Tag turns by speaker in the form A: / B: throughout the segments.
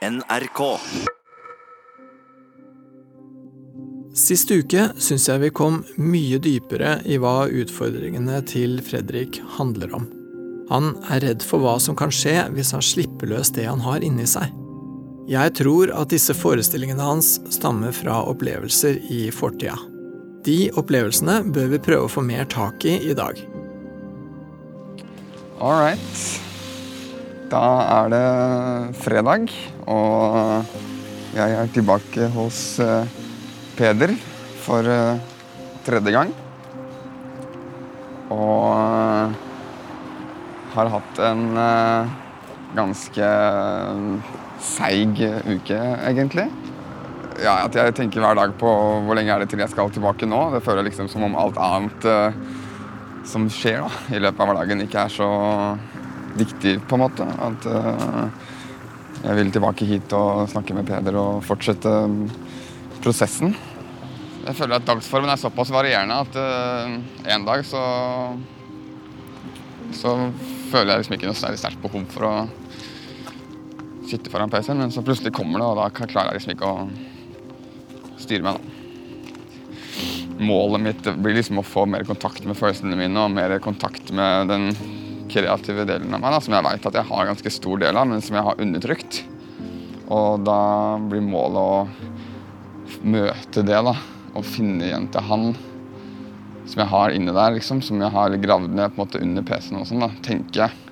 A: NRK.
B: Sist uke syns jeg vi kom mye dypere i hva utfordringene til Fredrik handler om. Han er redd for hva som kan skje hvis han slipper løs det han har inni seg. Jeg tror at disse forestillingene hans stammer fra opplevelser i fortida. De opplevelsene bør vi prøve å få mer tak i i dag.
C: All right. Da er det fredag, og jeg er tilbake hos eh, Peder for eh, tredje gang. Og eh, har hatt en ganske seig uke, egentlig. Ja, at jeg tenker hver dag på hvor lenge er det til jeg skal tilbake nå. Det føler liksom som om alt annet som skjer da, i løpet av hverdagen, ikke er så viktig, på en måte. At eh, jeg vil tilbake hit og snakke med Peder og fortsette mm, prosessen. Jeg føler at dagsformen er såpass varierende at uh, en dag så så føler jeg liksom ikke noe sterkt behov for å sitte foran PC-en, men så plutselig kommer det, og da klarer jeg liksom ikke å styre meg. da. Målet mitt blir liksom å få mer kontakt med følelsene mine og mer kontakt med den kreative delen av meg, da, som jeg vet at jeg har ganske stor del av, men som jeg har undertrykt. Og da blir målet å møte det, da, og finne igjen til han som jeg har inni der, liksom, som jeg har gravd ned på en måte under PC-en og sånn, da, tenker jeg.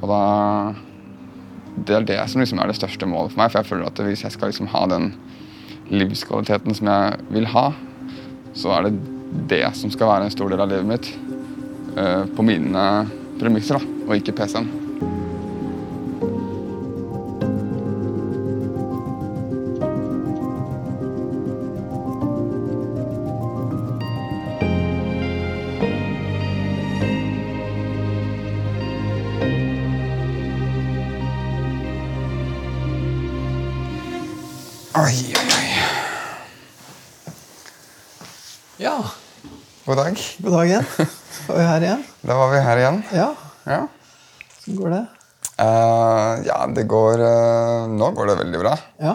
C: Og da Det er det som liksom er det største målet for meg, for jeg føler at hvis jeg skal liksom ha den livskvaliteten som jeg vil ha, så er det det som skal være en stor del av livet mitt. eh, på mine premisser, da, og ikke PC-en. Oi, oi, oi.
B: Ja,
C: God dag.
B: god dag igjen. Er vi her igjen.
C: Da var vi her igjen.
B: Ja,
C: Ja.
B: hvordan går det?
C: Uh, ja, det går uh, Nå går det veldig bra.
B: Ja,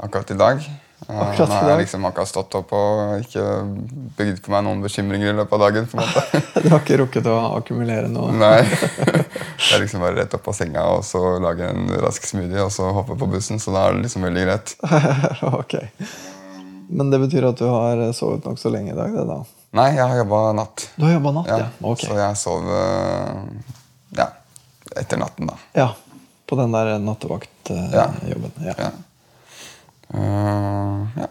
C: Akkurat i dag. Eh,
B: Akkurat
C: nå har jeg liksom akkurat stått opp og ikke bygd på meg noen bekymringer i løpet av dagen. på en måte.
B: Du har ikke rukket å akkumulere noe?
C: Nei. Det er liksom bare rett opp av senga og så lage en rask smoothie og så hoppe på bussen. Så da er det liksom veldig greit.
B: ok. Men det betyr at du har sovet nokså lenge i dag? det da?
C: Nei, jeg har jobba natt.
B: Du har natt, ja?
C: Ja,
B: Ok.
C: Så jeg sov eh, ja, etter natten, da.
B: Ja, På den der nattevaktjobben. Ja.
C: Ja. Uh, ja.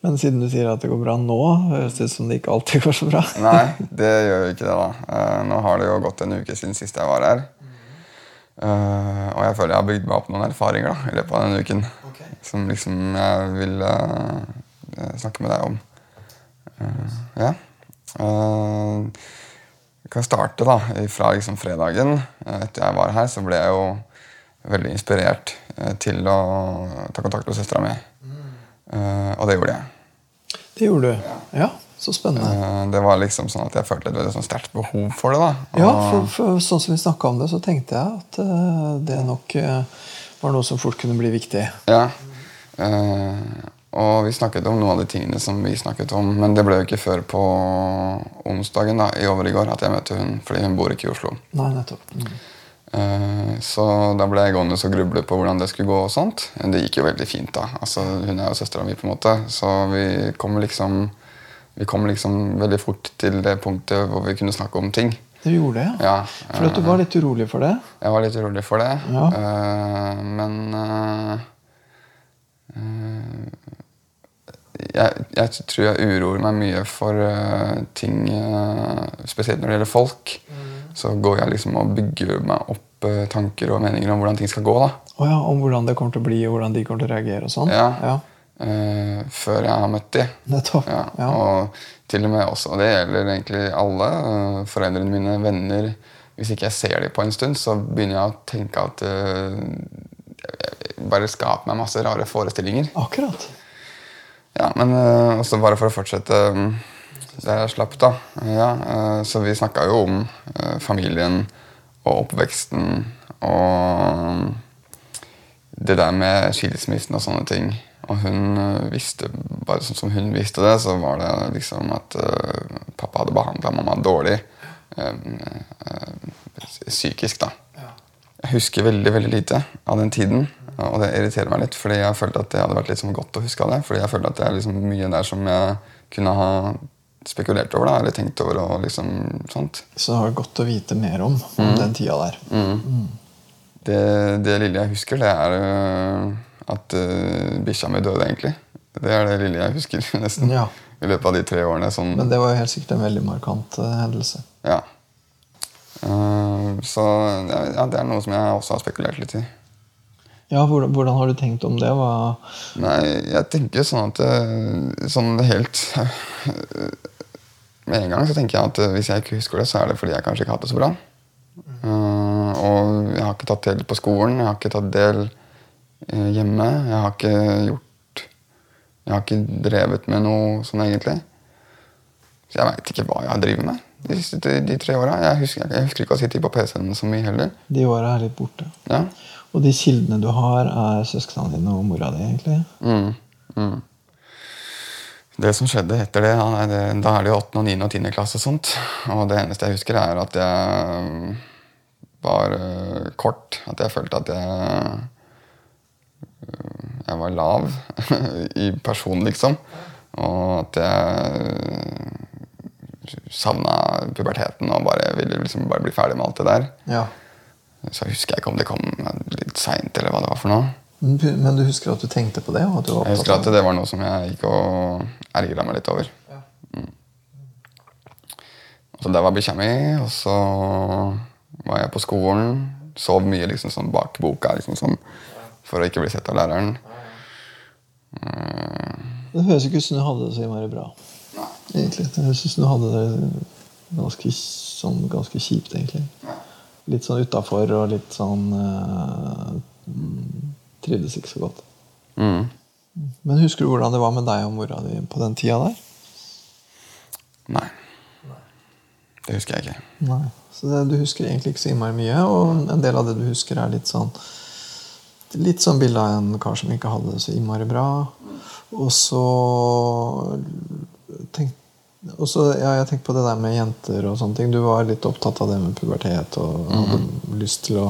B: Men siden du sier at det går bra nå, høres det ut som det ikke alltid går så bra.
C: Nei, det gjør jo ikke det, da. Eh, nå har det jo gått en uke siden sist jeg var her. Eh, og jeg føler jeg har bygd meg opp noen erfaringer da, i løpet av denne uken. Som liksom jeg vil eh, snakke med deg om. Eh, ja. Eh, jeg kan starte da, fra liksom fredagen. Eh, Etter jeg var her, så ble jeg jo veldig inspirert eh, til å ta kontakt med søstera mi. Og det gjorde jeg.
B: Det gjorde du. Ja, så spennende.
C: Det var liksom sånn at jeg følte et veldig sånn sterkt behov for det. da.
B: Ja, for, for sånn som vi snakka om det, så tenkte jeg at det nok var noe som fort kunne bli viktig.
C: ja. Eh, og vi snakket om noen av de tingene som vi snakket om, men det ble jo ikke før på onsdagen da, i overgår at jeg møtte hun, fordi hun bor ikke i Oslo.
B: Nei, nettopp. Mm.
C: Eh, så da ble jeg gående og gruble på hvordan det skulle gå. og sånt. Men Det gikk jo veldig fint. da. Altså, Hun er jo søstera mi, på en måte, så vi kom liksom vi kom liksom veldig fort til det punktet hvor vi kunne snakke om ting.
B: Du gjorde det, ja?
C: Ja,
B: For du var litt urolig for det?
C: Jeg var litt urolig for det.
B: Ja.
C: Eh, men eh, eh, jeg, jeg tror jeg uroer meg mye for uh, ting uh, Spesielt når det gjelder folk. Så går jeg liksom og bygger meg opp uh, tanker og meninger om hvordan ting skal gå. da.
B: Oh ja, Om hvordan det kommer til å bli, og hvordan de kommer til å reagere og sånn?
C: Ja.
B: ja.
C: Før jeg har møtt de.
B: Nettopp.
C: Ja,
B: Ja.
C: Og til og med også, og det gjelder egentlig alle. Foreldrene mine, venner. Hvis ikke jeg ser dem på en stund, så begynner jeg å tenke at bare skaper meg masse rare forestillinger.
B: Akkurat.
C: Ja, men uh, også bare for å fortsette det der jeg slapp, da. Ja, uh, så vi snakka jo om uh, familien og oppveksten og det der med skilsmissen og sånne ting Og hun visste, bare sånn som hun visste det, så var det liksom at pappa hadde behandla mamma dårlig. psykisk, da. Jeg husker veldig veldig lite av den tiden. Og det irriterer meg litt, fordi jeg følte at det hadde vært sånn godt å huske av det. Fordi jeg følte at det er liksom mye der som jeg kunne ha spekulert over, da, eller tenkt over. og liksom sånt.
B: Så det var godt å vite mer om, om den tida der.
C: Det, det lille jeg husker, det er øh, at uh, bikkja mi døde, egentlig. Det er det lille jeg husker, nesten.
B: Ja.
C: I løpet av de tre årene. Sånn,
B: Men det var jo helt sikkert en veldig markant uh, hendelse.
C: ja. Uh, så ja, det er noe som jeg også har spekulert litt i.
B: Ja, hvordan, hvordan har du tenkt om det? Hva,
C: Nei, jeg tenker sånn at eh, Sånn helt Med en gang så tenker jeg at eh, hvis jeg ikke husker det, så er det fordi jeg kanskje ikke har hatt det så bra. Uh, og jeg har ikke tatt del på skolen, jeg har ikke tatt del uh, hjemme. Jeg har ikke gjort Jeg har ikke drevet med noe sånn egentlig. Så jeg veit ikke hva jeg har drevet med de, de, de tre åra. Jeg, jeg husker ikke å sitte på PC-en så mye heller.
B: de åra er litt borte.
C: Ja.
B: Og de kildene du har, er søsknene dine og mora di, egentlig?
C: Mm, mm. Det som skjedde etter det, Da er det jo 8. og 9. og 10. klasse og sånt. Og det eneste jeg husker, er at jeg var øh, kort. At jeg følte at jeg øh, Jeg var lav i person, liksom. Og at jeg savna puberteten og bare ville liksom bare bli ferdig med alt det der.
B: Ja.
C: Så husker jeg ikke om det kom litt seint, eller hva det var for noe.
B: Men du- husker at du tenkte på det?
C: Jeg husker at
B: det?
C: var noe som jeg gikk og ergra meg litt over. Mm. Så der var bikkja mi, og så var jeg på skolen. Sov mye liksom sånn bak boka liksom sånn, for å ikke bli sett av læreren.
B: Det høres ikke ut som du hadde det så innmari bra. Egentlig. Det høres ut som du hadde det ganske, sånn, ganske kjipt, egentlig. Litt sånn utafor og litt sånn eh, Trivdes ikke så godt.
C: Mm.
B: Men husker du hvordan det var med deg og mora di på den tida der?
C: Nei. Det husker jeg ikke.
B: Nei. Så det, du husker egentlig ikke så innmari mye, og en del av det du husker, er litt sånn Litt sånn bilde av en kar som ikke hadde det så innmari bra. Og så tenk, og så, ja, Jeg tenkte på det der med jenter og sånne ting. Du var litt opptatt av det med pubertet og hadde lyst til å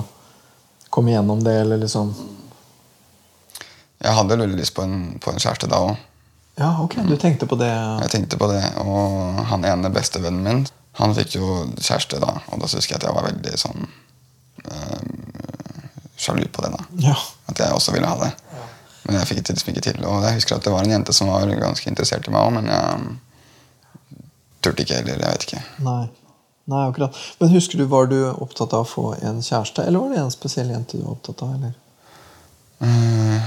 B: komme gjennom det, eller liksom
C: Jeg hadde veldig lyst på en, på en kjæreste da òg.
B: Ja, ok, du tenkte på det.
C: Jeg tenkte på det, og han ene bestevennen min Han fikk jo kjæreste da, og da husker jeg at jeg var veldig sånn øh, sjalu på det. da
B: Ja.
C: At jeg også ville ha det. Men jeg fikk det liksom ikke til. Og jeg husker at det var en jente som var ganske interessert i meg òg, men jeg turte ikke heller. Jeg vet ikke.
B: Nei. Nei, akkurat. Men husker du, var du opptatt av å få en kjæreste, eller var det en spesiell jente du var opptatt av? eller?
C: Mm,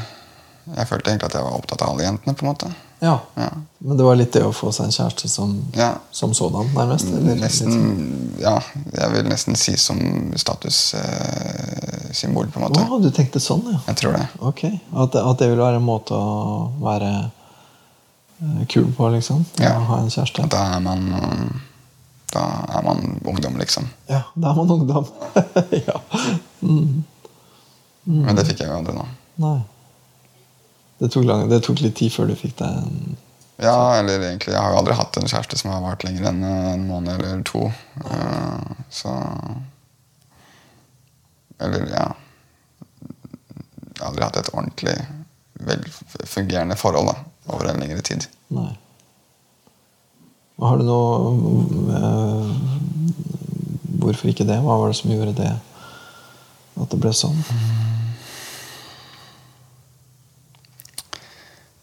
C: Jeg følte egentlig at jeg var opptatt av alle jentene. på en måte
B: Ja.
C: Ja.
B: Men det var litt det å få seg en kjæreste som,
C: Ja.
B: som sådan, nærmest? Eller,
C: Nesten Ja, jeg vil nesten si som statussymbol, på en måte.
B: Oh, du tenkte sånn, ja.
C: Jeg tror det.
B: Ok. At, det- at det ville være en måte å være eh, kul på, liksom?
C: Ja.
B: Å ha en kjæreste?
C: Da er man Da er man ungdom, liksom.
B: Ja, da er man ungdom. ja. Mm.
C: Men det fikk jeg jo aldri nå.
B: Nei. Det tok, lang, det tok litt tid før du fikk deg en
C: Ja, eller egentlig, jeg har jo aldri hatt en kjæreste som har vart lenger enn øh, en måned eller to. Uh, Så Eller, ja Jeg har aldri hatt et ordentlig velfungerende forhold da, over en lengre tid.
B: Nei. Har du noe eh, Hvorfor ikke det? Hva var det som gjorde det? At det ble sånn?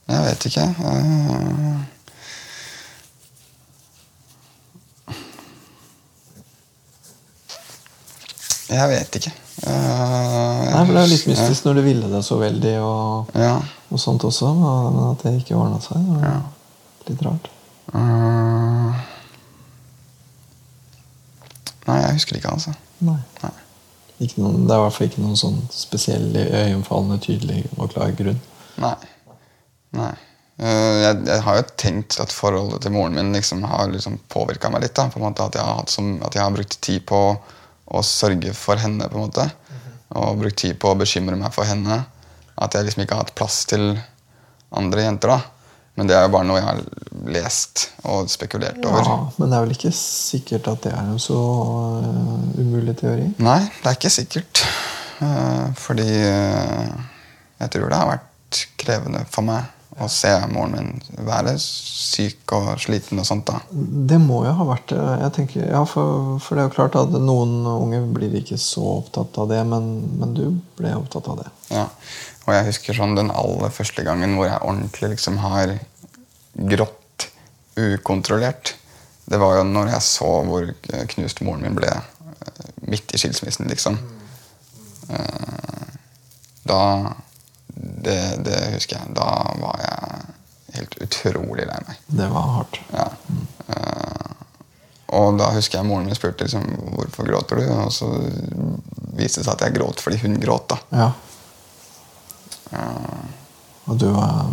C: Jeg vet ikke. Eh, Jeg vet ikke. Jeg
B: Nei, for Det er jo litt
C: mystisk
B: mystisk når du ville det så veldig, og,
C: Ja.
B: og sånt også, men at det ikke ordna seg. Det ja. litt rart.
C: Uh, Nei, jeg husker ikke, altså.
B: Nei.
C: Nei.
B: Ikke noen, det er i hvert fall ikke noen sånn spesiell øyenfallende, tydelig og klar grunn.
C: Nei. Nei. Uh, jeg, jeg har jo tenkt at forholdet til moren min liksom har liksom påvirka meg litt. Da, på en måte At jeg har, hatt som, at jeg har brukt tid på å sørge for henne. på en måte Og brukt tid på å bekymre meg for henne. at jeg liksom ikke har hatt plass til andre jenter. da. Men det er jo bare noe jeg har lest og spekulert over.
B: Ja, men det er vel ikke sikkert at det er en så øh, umulig teori?
C: Nei, det er ikke sikkert. Eh, fordi eh, jeg tror det har vært krevende for meg å se moren min være syk og sliten og sånt. da.
B: Det må jo ha vært det. Jeg tenker, ja, for, for det er jo klart at noen unge blir ikke så opptatt av det, men, men du ble opptatt av det.
C: Ja. Og jeg husker sånn den aller første gangen hvor jeg ordentlig liksom har grått ukontrollert. Det var jo når jeg så hvor knust moren min ble eh, midt i skilsmissen, liksom. Eh, Da det, det husker jeg. Da var jeg helt utrolig lei meg.
B: Det var hardt.
C: Ja. Eh, og da husker jeg moren min spurte liksom, hvorfor gråter du, og så viste det seg at jeg gråt fordi hun gråt. da.
B: Ja. Og du var,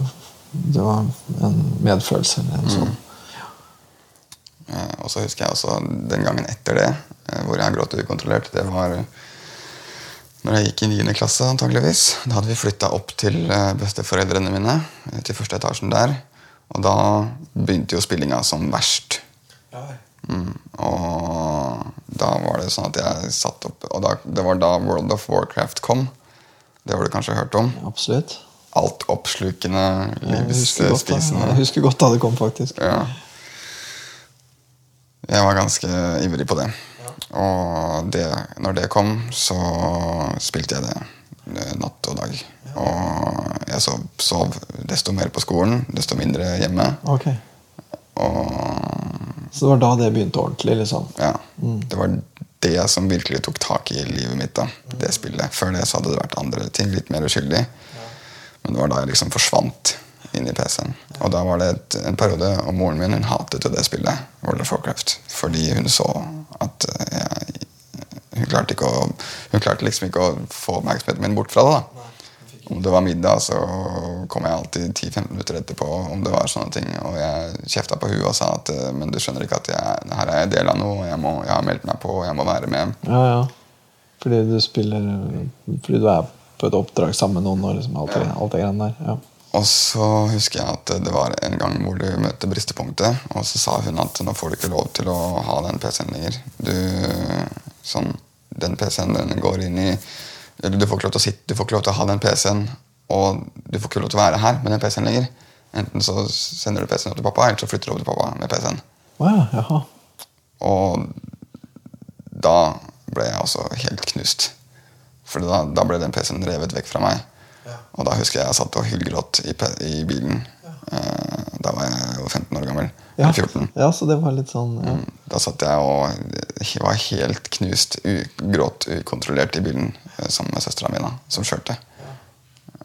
B: det var en medfølelse eller en sånn.
C: Eh, Og så husker jeg også den gangen etter det, hvor jeg gråt ukontrollert. Det var når jeg gikk i 9. klasse, antageligvis. Da hadde vi flytta opp til eh, besteforeldrene mine, eh, til første etasjen der. Og da begynte jo spillinga som verst. Mm. Og da var det sånn at jeg satt opp Og da, det var da World of Warcraft kom. Det har du kanskje hørt om?
B: Absolutt.
C: Altoppslukende,
B: Jeg
C: livsspisende
B: jeg husker godt da det kom, faktisk.
C: ja. Jeg var ganske ivrig på det. Og det, når det kom, så spilte jeg det natt og dag. Og jeg sov, sov desto mer på skolen, desto mindre hjemme.
B: Ok.
C: Og
B: Så det var da det begynte ordentlig? liksom.
C: ja, det var det som virkelig tok tak i livet mitt. da, Det spillet. Før det så hadde det vært andre ting, litt mer uskyldig. Men det var da jeg liksom forsvant inn i PC-en. Og da var det et, en periode, og moren min hun hatet jo det spillet, World of Warcraft, fordi hun så at eh, jeg hun klarte, ikke å, hun klarte liksom ikke å få oppmerksomheten min bort fra det. da. Om det var middag, så kom jeg alltid 10-15 minutter etterpå. om det var sånne ting, Og jeg kjefta på huet og sa at eh, men du skjønner ikke at jeg, her er jeg del av noe, og jeg, må, jeg har meldt meg på, og jeg må være med.
B: Ja, ja. Fordi du spiller Fordi du er på et oppdrag sammen med noen og liksom alt ja. alt det greiene der. Ja.
C: Og så husker jeg at det var en gang hvor du møtte bristepunktet, og så sa hun at nå får du ikke lov til å ha den PC-en lenger. Du, sånn, den PC-en den går inn i eller Du får ikke lov til å sitte, du får ikke lov til å ha den PC-en, og du får ikke lov til å være her med den PC-en lenger. Enten så sender du PC-en opp til pappa, eller så flytter du over til pappa med PC-en.
B: Wow, jaha.
C: Og da ble jeg også helt knust. For da, da ble den PC-en revet vekk fra meg. Og da husker jeg jeg satt og hylgråt i, i bilen. Eh, da var jeg jo 15 år gammel.
B: Ja.
C: 14.
B: ja, så det var litt sånn ja.
C: Da satt jeg og var helt knust, gråt ukontrollert i bilen eh, sammen med søstera mi, som kjørte.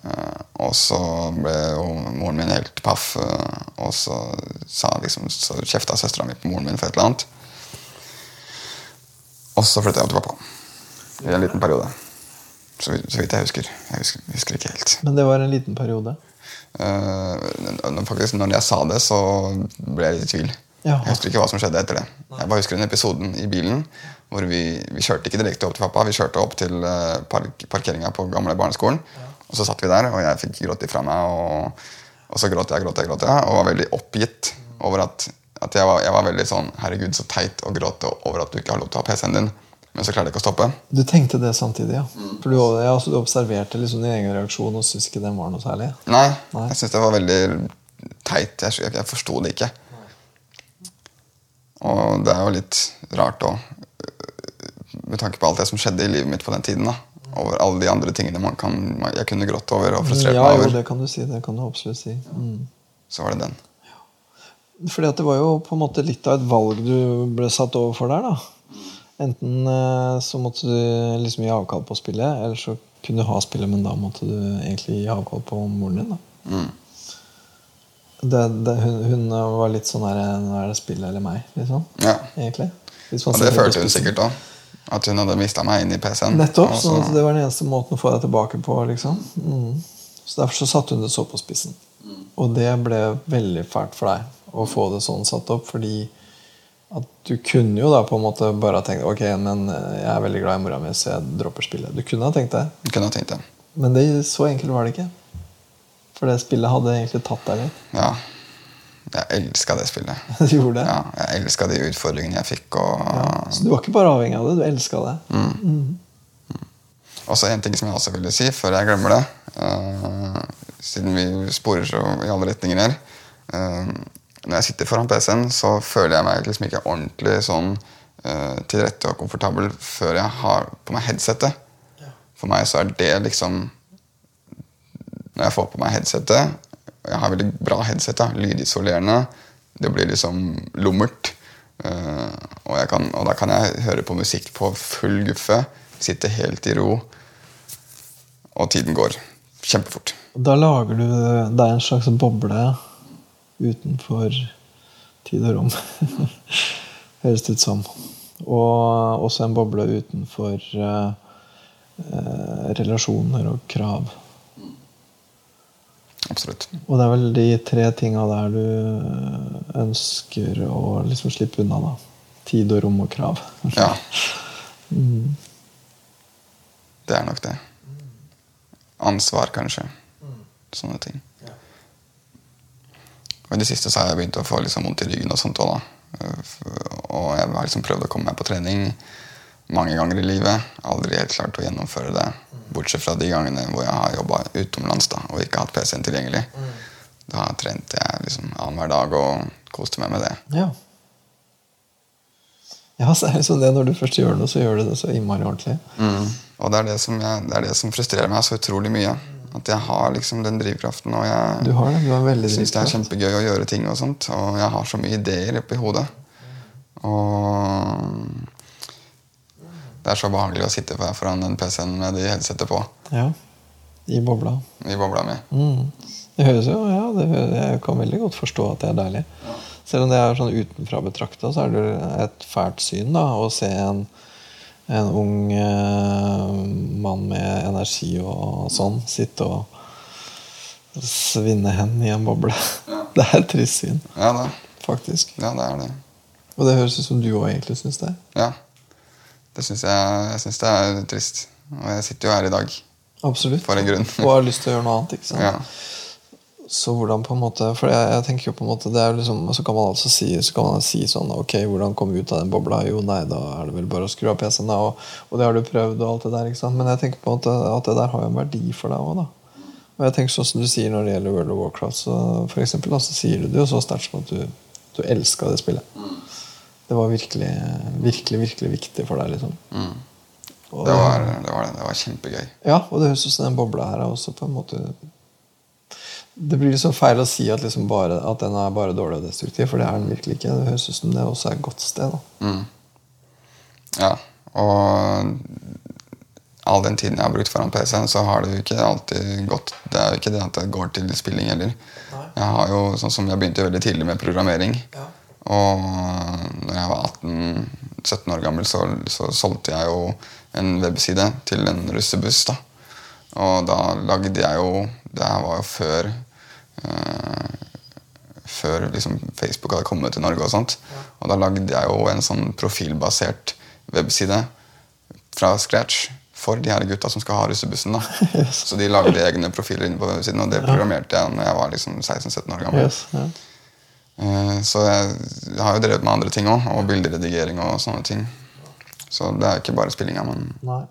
C: Eh, og så ble jo moren min helt paff, og så, sa liksom, så kjefta søstera mi på moren min for et eller annet. Og så flytta jeg opp til pappa i en liten periode. Så, så vidt jeg husker. Jeg husker, husker ikke helt.
B: Men det var en liten periode.
C: Uh, faktisk, når jeg sa det, så ble jeg litt i tvil.
B: Ja.
C: Jeg husker ikke hva som skjedde etter det. Jeg bare husker den episoden i bilen hvor vi, vi kjørte ikke direkte opp til pappa. Vi kjørte opp til eh, park, parkeringa på gamle barneskolen. Og så satt vi der, og jeg fikk grått ifra meg. Og, og så gråt jeg, gråt jeg, gråt jeg, og var veldig oppgitt over at, at jeg, var, jeg var veldig sånn Herregud, så teit å gråte over at du ikke har lov til å ha PC-en din. Men så klarer jeg ikke å stoppe.
B: Du tenkte det samtidig, ja. For du, ja, altså, du observerte liksom din egen reaksjon og syntes ikke den var noe særlig.
C: Nei,
B: Nei.
C: jeg syntes det var veldig teit. Jeg, jeg, jeg forsto det ikke. Og det er jo litt rart òg, med tanke på alt det som skjedde i livet mitt på den tiden. da Over alle de andre tingene man kan, jeg kunne grått over og frustrert
B: Ja,
C: meg
B: jo,
C: over.
B: det kan du si. Det kan du absolutt si. Mm.
C: Så var det den.
B: Fordi at det var jo på en måte litt av et valg du ble satt overfor der. da. Enten eh, så måtte du liksom gi avkall på spillet, eller så kunne du ha spillet, men da måtte du egentlig gi avkall på moren din. da.
C: Mm.
B: Det, det, hun, hun var litt sånn her Nå er det spillet eller meg, liksom.
C: Ja.
B: Egentlig.
C: Og det følte hun sikkert òg. At hun hadde mista meg inn i PC-en.
B: Nettopp.
C: Så-
B: sånn Det var den eneste måten å få deg tilbake på. liksom. Mm. Så Derfor så satte hun det så på spissen. Og det ble veldig fælt for deg å få det sånn satt opp. Fordi at du kunne jo da på en måte bare ha tenkt ok, men eh, jeg er veldig glad i mora mi, så jeg dropper spillet. Du kunne ha tenkt det.
C: Du kunne ha tenkt det.
B: Men det, så enkelt var det ikke. For det spillet hadde egentlig tatt deg litt.
C: Ja. Jeg elska det spillet.
B: Du gjorde det?
C: Ja, jeg elska de utfordringene jeg fikk. Og,
B: Ja. Så du var ikke bare avhengig av det, du elska det.
C: Og så en ting som jeg også ville si, før jeg glemmer det Uh, Siden vi sporer så i alle retninger her. eh, når jeg sitter foran PC-en, så føler jeg meg liksom ikke ordentlig sånn uh, til rette og komfortabel før jeg har på meg headsetet. For meg så er det liksom Når jeg får på meg headsetet Jeg har veldig bra headset, da, lydisolerende. Det blir liksom lummert. eh, og, kan, og da kan jeg høre på musikk på full guffe. Sitte helt i ro. Og tiden går kjempefort.
B: Da lager du er en slags boble utenfor tid og rom. Høres det ut som. Og også en boble utenfor eh, eh, relasjoner og krav.
C: Absolutt.
B: Og det er vel de tre tinga der du ønsker å liksom slippe unna. da. Tid og rom og krav.
C: Ja. Det er nok det. Ansvar, kanskje. Sånne ting. Og i det siste så har jeg begynt å få liksom vondt i ryggen og sånt også, da. Og jeg har liksom prøvd å komme meg på trening mange ganger i livet. Aldri helt klart å gjennomføre det. Bortsett fra de gangene hvor jeg har jobba utenlands da, og ikke hatt PC-en tilgjengelig. Da trente jeg liksom annenhver dag og koste meg med det.
B: Ja. Ja, så er det liksom det Når du først gjør noe, så gjør du det så innmari ordentlig.
C: Mm. Og det er det, som jeg, det er det som frustrerer meg så utrolig mye. At jeg har liksom den drivkraften, og
B: Du
C: jeg
B: har det. Du har veldig
C: syns det er kjempegøy å gjøre ting. Og sånt Og jeg har så mye ideer oppi hodet. Og det er så behagelig å sitte foran den PC-en med de headsetet på
B: Ja. I bobla.
C: i bobla mi.
B: Mm. Det høres jo, ja, det høres, Jeg kan veldig godt forstå at det er deilig. Selv om det er sånn utenfra betrakta, så er det et fælt syn da, å se en, en ung eh, mann med energi og sånn sitte og svinne hen i en boble. Det er et trist syn,
C: Ja, det.
B: faktisk.
C: ja, det er det.
B: Og det høres ut som du òg egentlig syns det.
C: Ja. Det synes jeg, jeg synes det er trist. Og jeg sitter jo her i dag
B: Absolutt.
C: for en grunn.
B: Og har lyst til å gjøre noe annet. ikke sant?
C: Ja.
B: Så hvordan på en måte For jeg, jeg tenker jo på en måte det er liksom, Så kan man altså si, så kan man si sånn Ok, hvordan komme ut av den bobla? Jo, nei, da er det vel bare å skru av PC-en. Og, og det har du prøvd, og alt det der. ikke sant? Men jeg tenker på en måte at det der har jo en verdi for deg òg, da. Og jeg tenker sånn som du sier når det gjelder World of Warcraft, så for eksempel, da, så sier du det jo så sterkt som at du, du elska det spillet. Det var virkelig, virkelig, virkelig viktig for deg, liksom. Mm.
C: Det var, det, var, det var kjempegøy.
B: ja, og det høres ut som den bobla her er også på en måte Det blir liksom feil å si at, liksom bare, at den er bare dårlig og destruktiv, for det er den virkelig ikke. Det høres ut som det også er et godt sted. Da.
C: Ja, og all den tiden jeg har brukt foran PC-en, så har det jo ikke alltid gått Det er jo ikke det at det går til spilling heller. Jeg har jo, sånn som jeg begynte veldig tidlig med programmering. Og når jeg var 18-17 år gammel, så, så solgte jeg jo en webside til en russebuss. da. Og da lagde jeg jo Det var jo før før liksom Facebook hadde kommet til Norge. Og sånt. Og da lagde jeg jo en sånn profilbasert webside fra scratch for de her gutta som skal ha russebussen. da. Så de lagde egne profiler inne på websiden, og det programmerte jeg når jeg var liksom 16-17 år gammel.
B: Yes, ja.
C: Eh, Så jeg har jo drevet med andre ting òg, og bilderedigering og sånne ting. Så det er ikke bare spillinga, men
B: Nei.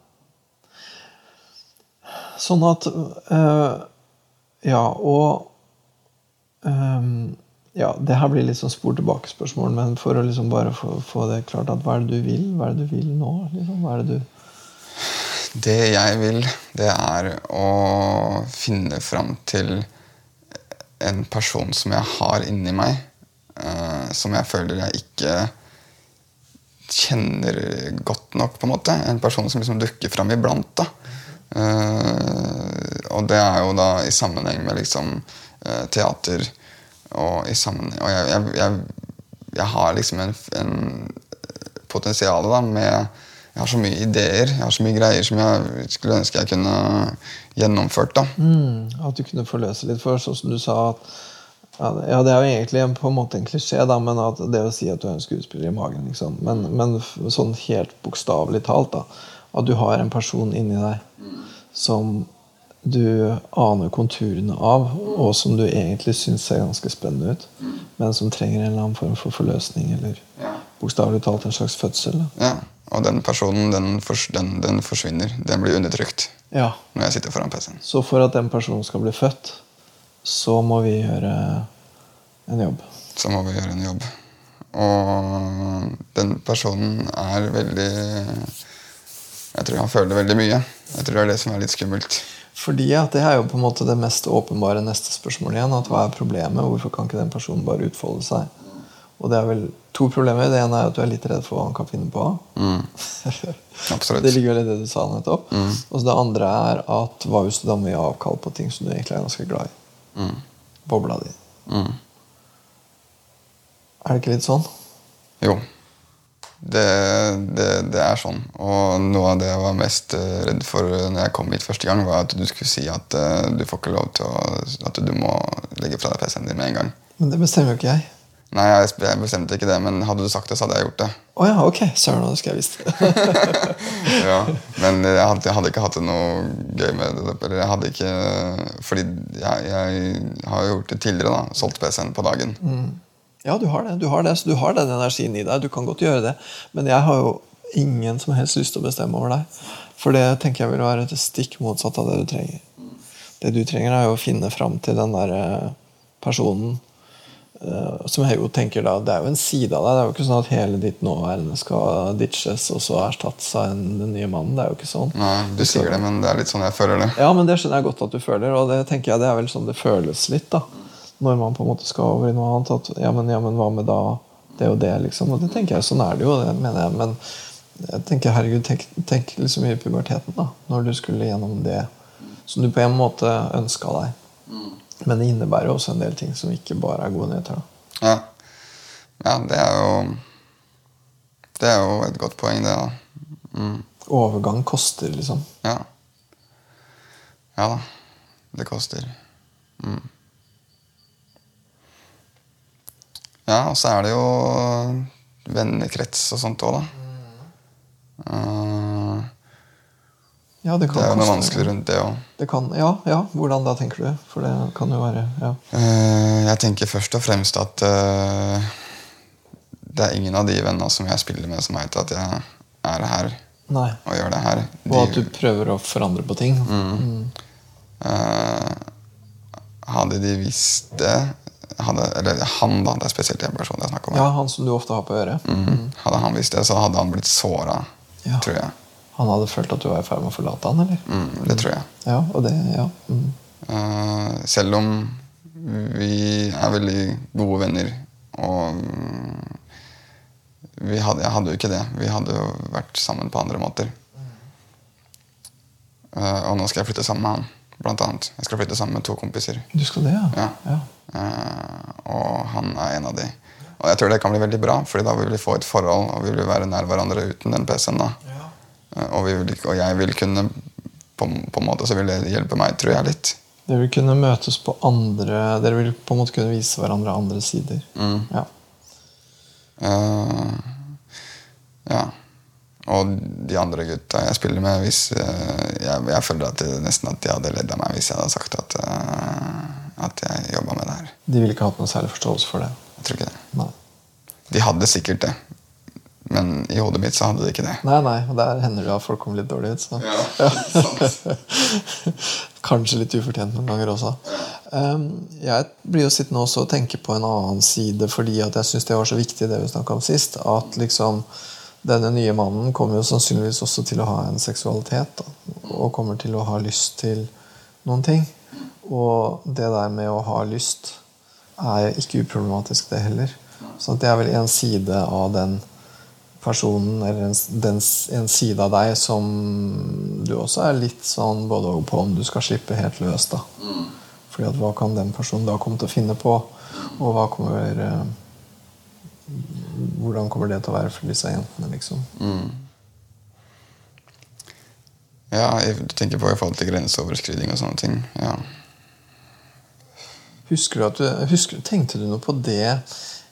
B: Sånn at øh, Ja, og øhm, Ja, det her blir litt sånn spor tilbake-spørsmål, men for å liksom bare få, få det klart at hva er det du vil? Hva er det du vil nå? Liksom? Hva er det du
C: Det jeg vil, det er å finne fram til en person som jeg har inni meg, uh, som jeg føler jeg ikke kjenner godt nok, på en måte. En person som liksom dukker fram iblant. da. Uh, og det er jo da i sammenheng med liksom uh, teater og i sammenheng Og jeg, jeg, jeg, jeg har liksom en, en potensial da med Jeg har så mye ideer, jeg har så mye greier som jeg skulle ønske jeg kunne gjennomført. da.
B: Mm, at du kunne forløse litt for, sånn som du sa at ja, det- er jo egentlig en, på en måte en klisjé, da, men at det å si at du er en skuespiller i magen, liksom. Men, men sånn helt bokstavelig talt, da. At du har en person inni deg som du aner konturene av, og som du egentlig syns ser ganske spennende ut, men som trenger en eller annen form for forløsning, eller bokstavelig talt en slags fødsel.
C: Ja, Og den personen, den, fors den, den forsvinner. Den blir undertrykt
B: Ja,
C: når jeg sitter foran PC-en.
B: Så for at den personen skal bli født, så må vi gjøre en jobb.
C: Så må vi gjøre en jobb. Og den personen er veldig Jeg tror han føler veldig mye. Jeg tror det er det som er litt skummelt.
B: Fordi at Det er jo på en måte det mest åpenbare neste spørsmålet igjen. at Hva er problemet? Hvorfor kan ikke den personen bare utfolde seg? Og det er vel to problemer. Det ene er at du er litt redd for hva han kan finne på.
C: Absolutt.
B: det ligger vel i det du sa nettopp. Og så det andre er at hva hvis du da må gi avkall på ting som du egentlig er ganske glad i? Bobla di.
C: Mm.
B: Er det ikke litt sånn?
C: Jo. Det, det, det er sånn. Og noe av det jeg var mest eh, redd for når jeg kom hit første gang, var at du skulle si at eh, du får ikke lov til å At du må legge fra deg PC-en din med en gang.
B: Men det bestemmer jo ikke jeg.
C: Nei, jeg bestemte ikke det, men hadde du sagt det, så hadde jeg gjort det.
B: Å ja, ok. Søren, det skulle jeg visst.
C: ja, Men jeg hadde, jeg hadde ikke hatt det noe gøy med det. Eller jeg hadde ikke Fordi jeg, jeg har jo gjort det tidligere. da Solgt PC-en på dagen.
B: Ja, du har det. Du har det, så du har den energien i deg. Du kan godt gjøre det. Men jeg har jo ingen som helst lyst til å bestemme over deg. For det tenker jeg vil være det stikk motsatt av det du trenger. Det du trenger, er jo å finne fram til den der eh, personen eh, som jeg jo tenker da, Det er jo en side av deg. Det er jo ikke sånn at hele ditt nåværende skal ditches og så erstattes av den nye mannen. Det er jo ikke sånn.
C: Nei, Du sier det, men det er litt sånn jeg føler det.
B: Ja, men det skjønner jeg godt at du føler, og det tenker jeg det er vel sånn det føles litt. da Når man på en måte skal over i noe annet. At ja, men, ja, men hva med da det og det, liksom. Og det tenker jeg, sånn er det jo, det mener jeg. Men jeg tenker, herregud, tenk, tenk liksom i puberteten, da. Når du skulle gjennom det som du på en måte ønska deg. Men det innebærer også en del ting som ikke bare er gode nyheter.
C: Ja. ja, det er jo Det er jo et godt poeng, det. da mm.
B: Overgang koster, liksom.
C: Ja. Ja da. Det koster. Mm. Ja, og så er det jo vennekrets og sånt òg, da. Uh,
B: Ja, det kan
C: det er jo noe vanskelig rundt det òg.
B: Ja, ja, hvordan da, tenker du? For det kan jo være ja.
C: jeg tenker først og fremst at uh, det er ingen av de vennene som jeg spiller med, som veit at jeg er her
B: Nei.
C: og gjør det her.
B: Og at du prøver å forandre på ting. Mm.
C: Eh, hadde de visst det hadde, Eller han, da. Det er spesielt den personen jeg snakker om.
B: Ja, han som du ofte har på øret.
C: Mm. Hadde han visst det, så hadde han blitt såra,
B: Ja.
C: tror jeg.
B: Han hadde følt at du var i ferd med å forlate han, eller?
C: Mm, det tror jeg.
B: Ja, det, ja. Mm.
C: Eh, selv om vi er veldig gode venner, og mm, vi hadde, jeg hadde jo ikke det. Vi hadde jo vært sammen på andre måter. Uh, og nå skal jeg flytte sammen med han, blant annet. Jeg skal flytte sammen med to kompiser.
B: Du skal det, ja?
C: Ja.
B: ja.
C: Uh, og han er en av de. Og jeg tror det kan bli veldig bra, Fordi da vil vi få et forhold, og vi vil være nær hverandre uten den PC-en. da. Eh, og, vi vil, og jeg vil kunne på, på en måte så vil det hjelpe meg, tror jeg, litt.
B: Dere vil kunne møtes på andre Dere vil på en måte kunne vise hverandre andre sider. Ja.
C: Uh, ja. Og de andre gutta jeg spiller med hvis, eh, jeg, jeg føler at det, nesten at de hadde ledd av meg hvis jeg hadde sagt at, eh, at jeg jobba med det her.
B: De ville ikke hatt noe særlig forståelse for det.
C: Jeg tror ikke det.
B: Nei,
C: De hadde sikkert det, men i hodet mitt så hadde de ikke det.
B: nei, nei og der hender det at folk kommer litt dårlig ut. Så. Kanskje litt ufortjent noen ganger også. Um, jeg blir jo sittende også og tenke på en annen side, fordi at jeg syns det var så viktig, det vi snakka om sist. At liksom denne nye mannen kommer jo sannsynligvis også til å ha en seksualitet. Da, og kommer til å ha lyst til noen ting. Og det der med å ha lyst er ikke uproblematisk, det heller. Så det er vel en side av den personen, eller en, den, en side av deg som du også er litt sånn både og på om du skal slippe helt løs. da. Fordi at hva kan den personen da komme til å finne på? Og hva kommer eh, Hvordan kommer det til å være for disse jentene, liksom?
C: Ja, jeg- tenker på i forhold til grenseoverskriding og sånne ting. Ja.
B: Husker du at du, husker, Tenkte du noe på det?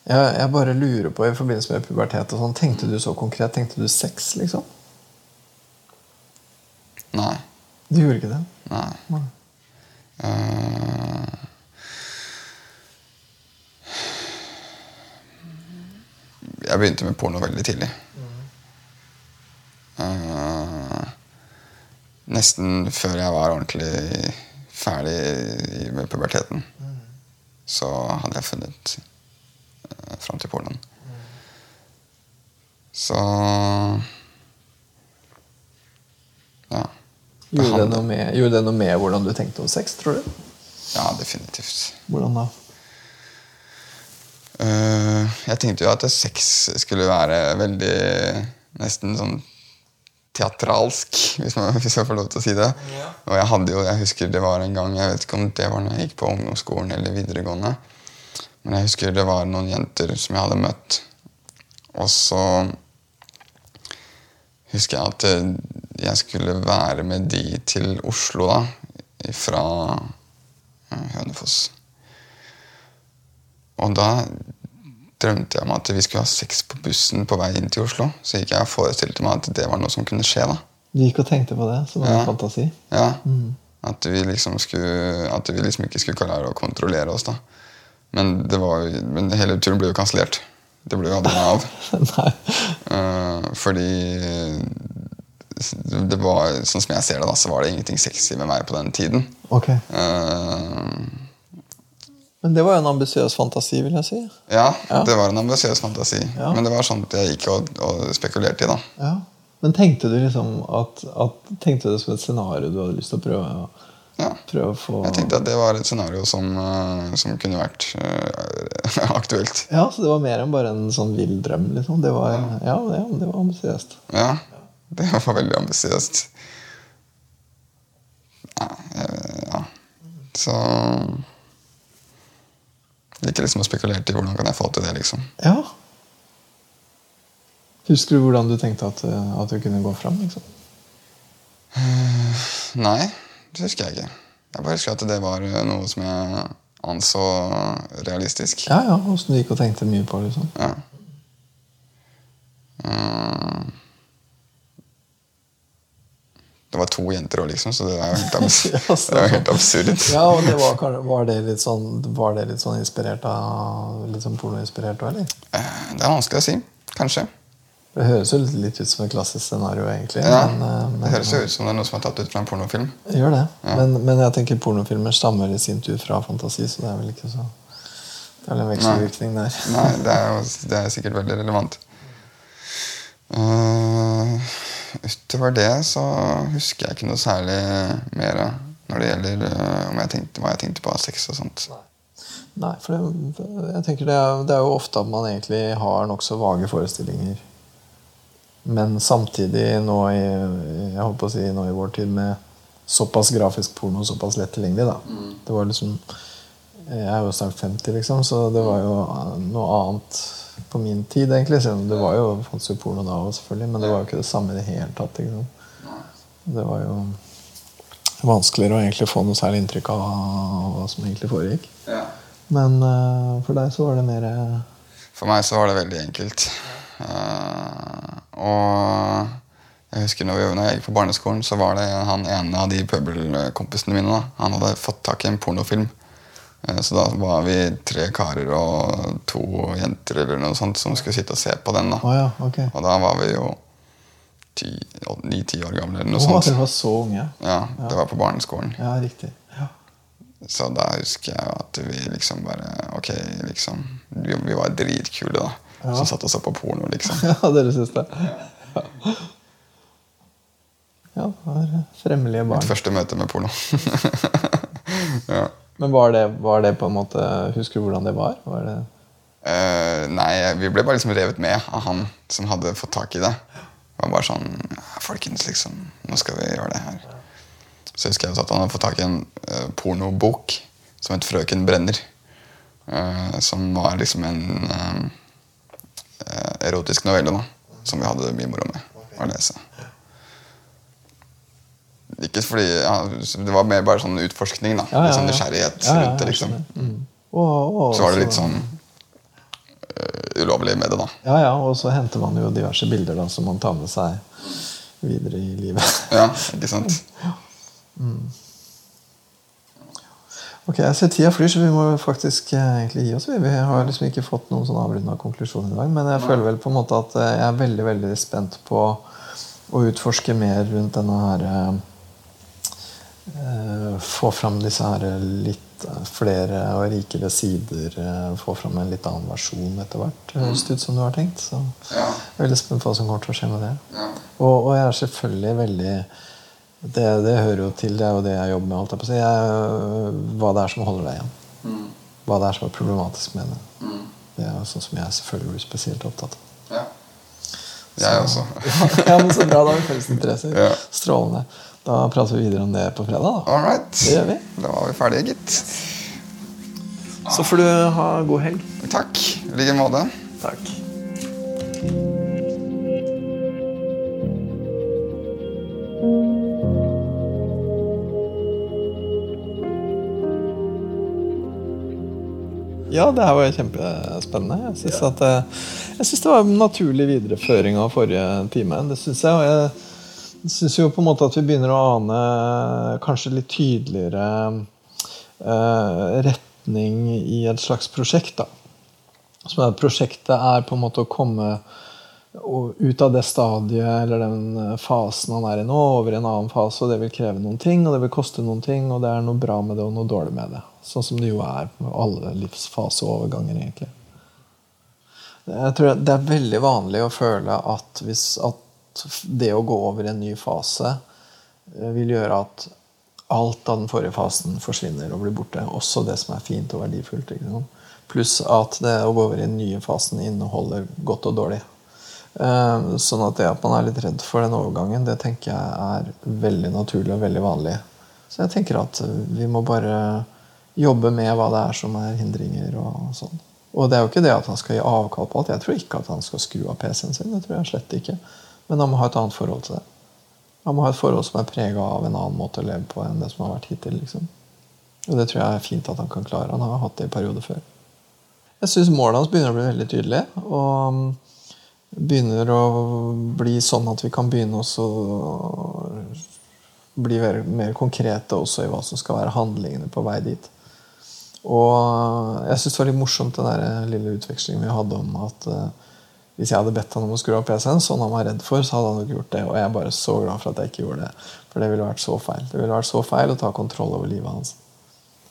B: Jeg, jeg bare lurer på i forbindelse med pubertet og sånn, Tenkte du så konkret? Tenkte du sex, liksom?
C: Nei.
B: Du gjorde ikke det?
C: Nei.
B: Nei.
C: Eh, jeg begynte med porno veldig tidlig. Uh, nesten før jeg var ordentlig ferdig med puberteten. Så hadde jeg funnet uh, fram til pornoen. Så Ja.
B: Gjorde det, noe med, gjorde det noe med hvordan du tenkte om sex, tror du?
C: Ja, definitivt.
B: Hvordan da?
C: Eh, jeg tenkte jo at sex skulle være veldig Nesten sånn teatralsk, hvis, man, hvis jeg får lov til å si det. Og jeg hadde jo, jeg husker det var en gang Jeg vet ikke om det var når jeg gikk på ungdomsskolen eller videregående. Men jeg husker det var noen jenter som jeg hadde møtt. Og så husker jeg at eh, jeg skulle være med de til Oslo, da. Fra eh, Hønefoss. Og da drømte jeg om at vi skulle ha sex på bussen på vei inn til Oslo. Så gikk jeg og forestilte meg at det var noe som kunne skje. da.
B: Du gikk og tenkte på det som en
C: Ja.
B: fantasi?
C: Ja. At vi liksom skulle At vi liksom ikke skulle klare å kontrollere oss. da. Men, det var, men hele turen ble jo kansellert. Det ble jo aldri noe av. Eh, fordi det var, sånn som jeg ser det, da, så var det ingenting sexy med meg på den tiden.
B: Ok.
C: Eh,
B: Men det var jo en ambisiøs fantasi, vil jeg si.
C: ja,
B: Ja.
C: det var en ambisiøs fantasi.
B: Ja.
C: Men det var sånt jeg gikk og, og spekulerte i. da.
B: Ja. Men tenkte du liksom at, at Tenkte du det som et scenario du hadde lyst til å prøve,
C: Ja.
B: prøve å få
C: Jeg tenkte at det var et scenario som, eh, som kunne vært uh, aktuelt.
B: Ja, så det var mer enn bare en sånn vill drøm, liksom. Det var, ja, det, det var ambisiøst.
C: Ja, det var veldig ambisiøst. Ja, eh, ja. Så Liker liksom å spekulere i hvordan kan jeg få til det, liksom.
B: Ja. Husker du hvordan du tenkte at, eh, at du kunne gå fram? Liksom?
C: Nei, det husker jeg ikke. Jeg bare husker at det var eh, noe som jeg anså realistisk.
B: Ja, ja, Åssen du gikk og tenkte mye på liksom.
C: Ja. Eh, Det var to jenter òg, liksom, så det er jo helt, abs
B: Ja,
C: det er helt absurd.
B: Ja, og det var, var, det litt sånn, var det litt sånn inspirert av Litt sånn pornoinspirert òg, eller?
C: Eh, Det er vanskelig å si. Kanskje.
B: Det høres jo litt, ut som et klassisk scenario, egentlig.
C: Ja,
B: men, eh, men,
C: Det høres jo ut som det er noe som er tatt ut fra en pornofilm.
B: Gjør det. Men, men jeg tenker pornofilmer stammer i sin tur fra fantasi, så det er vel ikke så Det er vel en vekselvirkning der.
C: Nei, det er, jo, det er sikkert veldig relevant. Eh, utover det så husker jeg ikke noe særlig mer når det gjelder eh, om jeg tenkte, hva jeg tenkte på av sex og sånt.
B: Nei, for det, jeg tenker det er, det er jo ofte at man egentlig har nokså vage forestillinger. Men samtidig nå i, jeg holdt på å si, nå i vår tid med såpass grafisk porno såpass lett tilgjengelig. da. Det var liksom, Jeg er jo snart 50, liksom, så det var jo noe annet på min tid. egentlig. Selv om det var jo, fantes jo porno da òg, selvfølgelig, men det var jo ikke det samme i det hele tatt. Det var jo vanskeligere å egentlig få noe særlig inntrykk av hva som egentlig foregikk. Men uh, for deg så var det mer
C: For meg så var det veldig enkelt. Uh, og jeg husker når, vi, når jeg gikk på barneskolen, så var det han ene av de pøbelkompisene mine. da, Han hadde fått tak i en pornofilm. Eh, så da var vi tre karer og to jenter eller noe sånt som skulle sitte og se på den. da.
B: Oh, ja, okay.
C: Og da var vi jo ni-ti år gamle eller noe
B: oh,
C: sånt.
B: dere var så unge.
C: Ja, Det var på barneskolen.
B: Ja, riktig. Ja.
C: Så da husker jeg at vi liksom bare Ok, liksom Vi, vi var dritkule, da.
B: Ja.
C: Som satt og så på porno, liksom.
B: ja, dere syns det? Ja. ja, det var fremmelige barn.
C: Mitt første møte med porno. ja.
B: Men var det, var det på en måte Husker du hvordan det var? var det,
C: uh, nei, vi ble bare liksom revet med av han som hadde fått tak i det. Det var bare sånn Folkens, liksom, nå skal vi gjøre det her. Så husker jeg at han hadde fått tak i en uh, pornobok som het 'Frøken brenner'. Uh, som var liksom en erotisk novelle da, som vi hadde mye moro med å lese. Ikke fordi ja, Det var mer bare sånn utforskning. da,
B: Ja, ja,
C: Litt sånn nysgjerrighet
B: Ja, ja,
C: rundt det. liksom.
B: Mm. Og, og
C: Så var det litt sånn uh, ulovlig med det, da.
B: Ja, ja, og så henter man jo diverse bilder da, som man tar med seg videre i livet.
C: Ja, ikke sant?
B: Ok, jeg ser tida flyr, så vi må faktisk eh, egentlig gi oss. Vi har liksom ikke fått noen sånn avrunda konklusjon i dag. Men jeg føler vel på en måte at eh, jeg er veldig veldig spent på å utforske mer rundt denne her Få fram disse her litt flere og rikere sider. Få fram en litt annen versjon etter hvert, høres det ut som du har tenkt. Så jeg er veldig spent på hva som kommer til å skje med det. Og, og jeg er selvfølgelig veldig det, det, hører jo til. Det er jo det jeg jobber med. Holdt jeg hva det er som holder deg igjen. Mm. Hva det er som er problematisk med det. Mm. Det er jo sånn som jeg selvfølgelig blir spesielt opptatt av.
C: Ja. Jeg også.
B: ja, men Så bra. Da har vi felles interesser. Ja. Strålende. Da prater vi videre om det på fredag.
C: da. All right.
B: Det gjør vi.
C: Da var vi ferdige, gitt.
B: Så får du ha god helg.
C: Takk. I like måte.
B: Takk. Ja, det her var kjempespennende. Jeg syns, ja. synes det var en naturlig videreføring av forrige time. Det synes jeg. Og jeg syns jo på en måte at vi begynner å ane kanskje litt tydeligere eh, retning i et slags prosjekt. da. Som er, prosjektet er på en måte å komme ut av det stadiet eller den fasen han er i nå, over i en annen fase. og Det vil kreve noen ting, og det vil koste noen ting, og det er noe bra med det og noe dårlig med det. Sånn som det jo er med alle livsfaseoverganger, egentlig. Jeg tror Det er veldig vanlig å føle at, hvis, at det å gå over i en ny fase eh, vil gjøre at alt av den forrige fasen forsvinner og blir borte. Også det som er fint og verdifullt. Pluss at det å gå over i den nye fasen inneholder godt og dårlig. Eh, sånn at det at man er litt redd for den overgangen, det tenker jeg er veldig naturlig og veldig vanlig. Så jeg tenker at vi må bare jobbe med hva det er som er hindringer. Og sånn. Og det er jo ikke det at han skal gi avkall på alt. Jeg tror ikke at han skal skru av PC-en sin. det tror jeg slett ikke. Men han må ha et annet forhold til det. Han må ha et forhold som er prega av en annen måte å leve på enn det som har vært hittil. liksom. Og det tror jeg er fint at han kan klare. Han har hatt det i perioder før. Jeg syns målet hans begynner å bli veldig tydelig. Og um, begynner å bli sånn at vi kan begynne å bli mer konkrete også i hva som skal være handlingene på vei dit. Og jeg syns det var litt morsomt den der lille utvekslingen vi hadde om at uh, hvis jeg hadde bedt han om å skru av PC-en, sånn han var redd for, så hadde han nok gjort det. Og jeg er bare så glad for at jeg ikke gjorde det. For det ville vært så feil. Det ville vært så feil å ta kontroll over livet hans.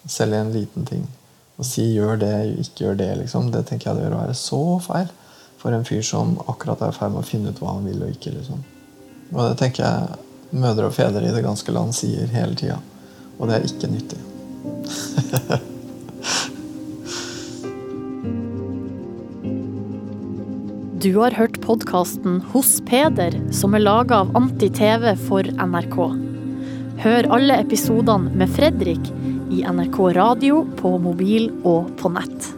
B: Selv i en liten ting. Å si 'gjør det', ikke gjør det', liksom, det tenker jeg det vil være så feil for en fyr som akkurat er i ferd med å finne ut hva han vil og ikke. liksom. Og det tenker jeg mødre og fedre i det ganske land sier hele tida. Og det er ikke nyttig.
A: Du har hørt podkasten Hos Peder, som er laga av Anti-TV for NRK. Hør alle episodene med Fredrik i NRK radio, på mobil og på nett.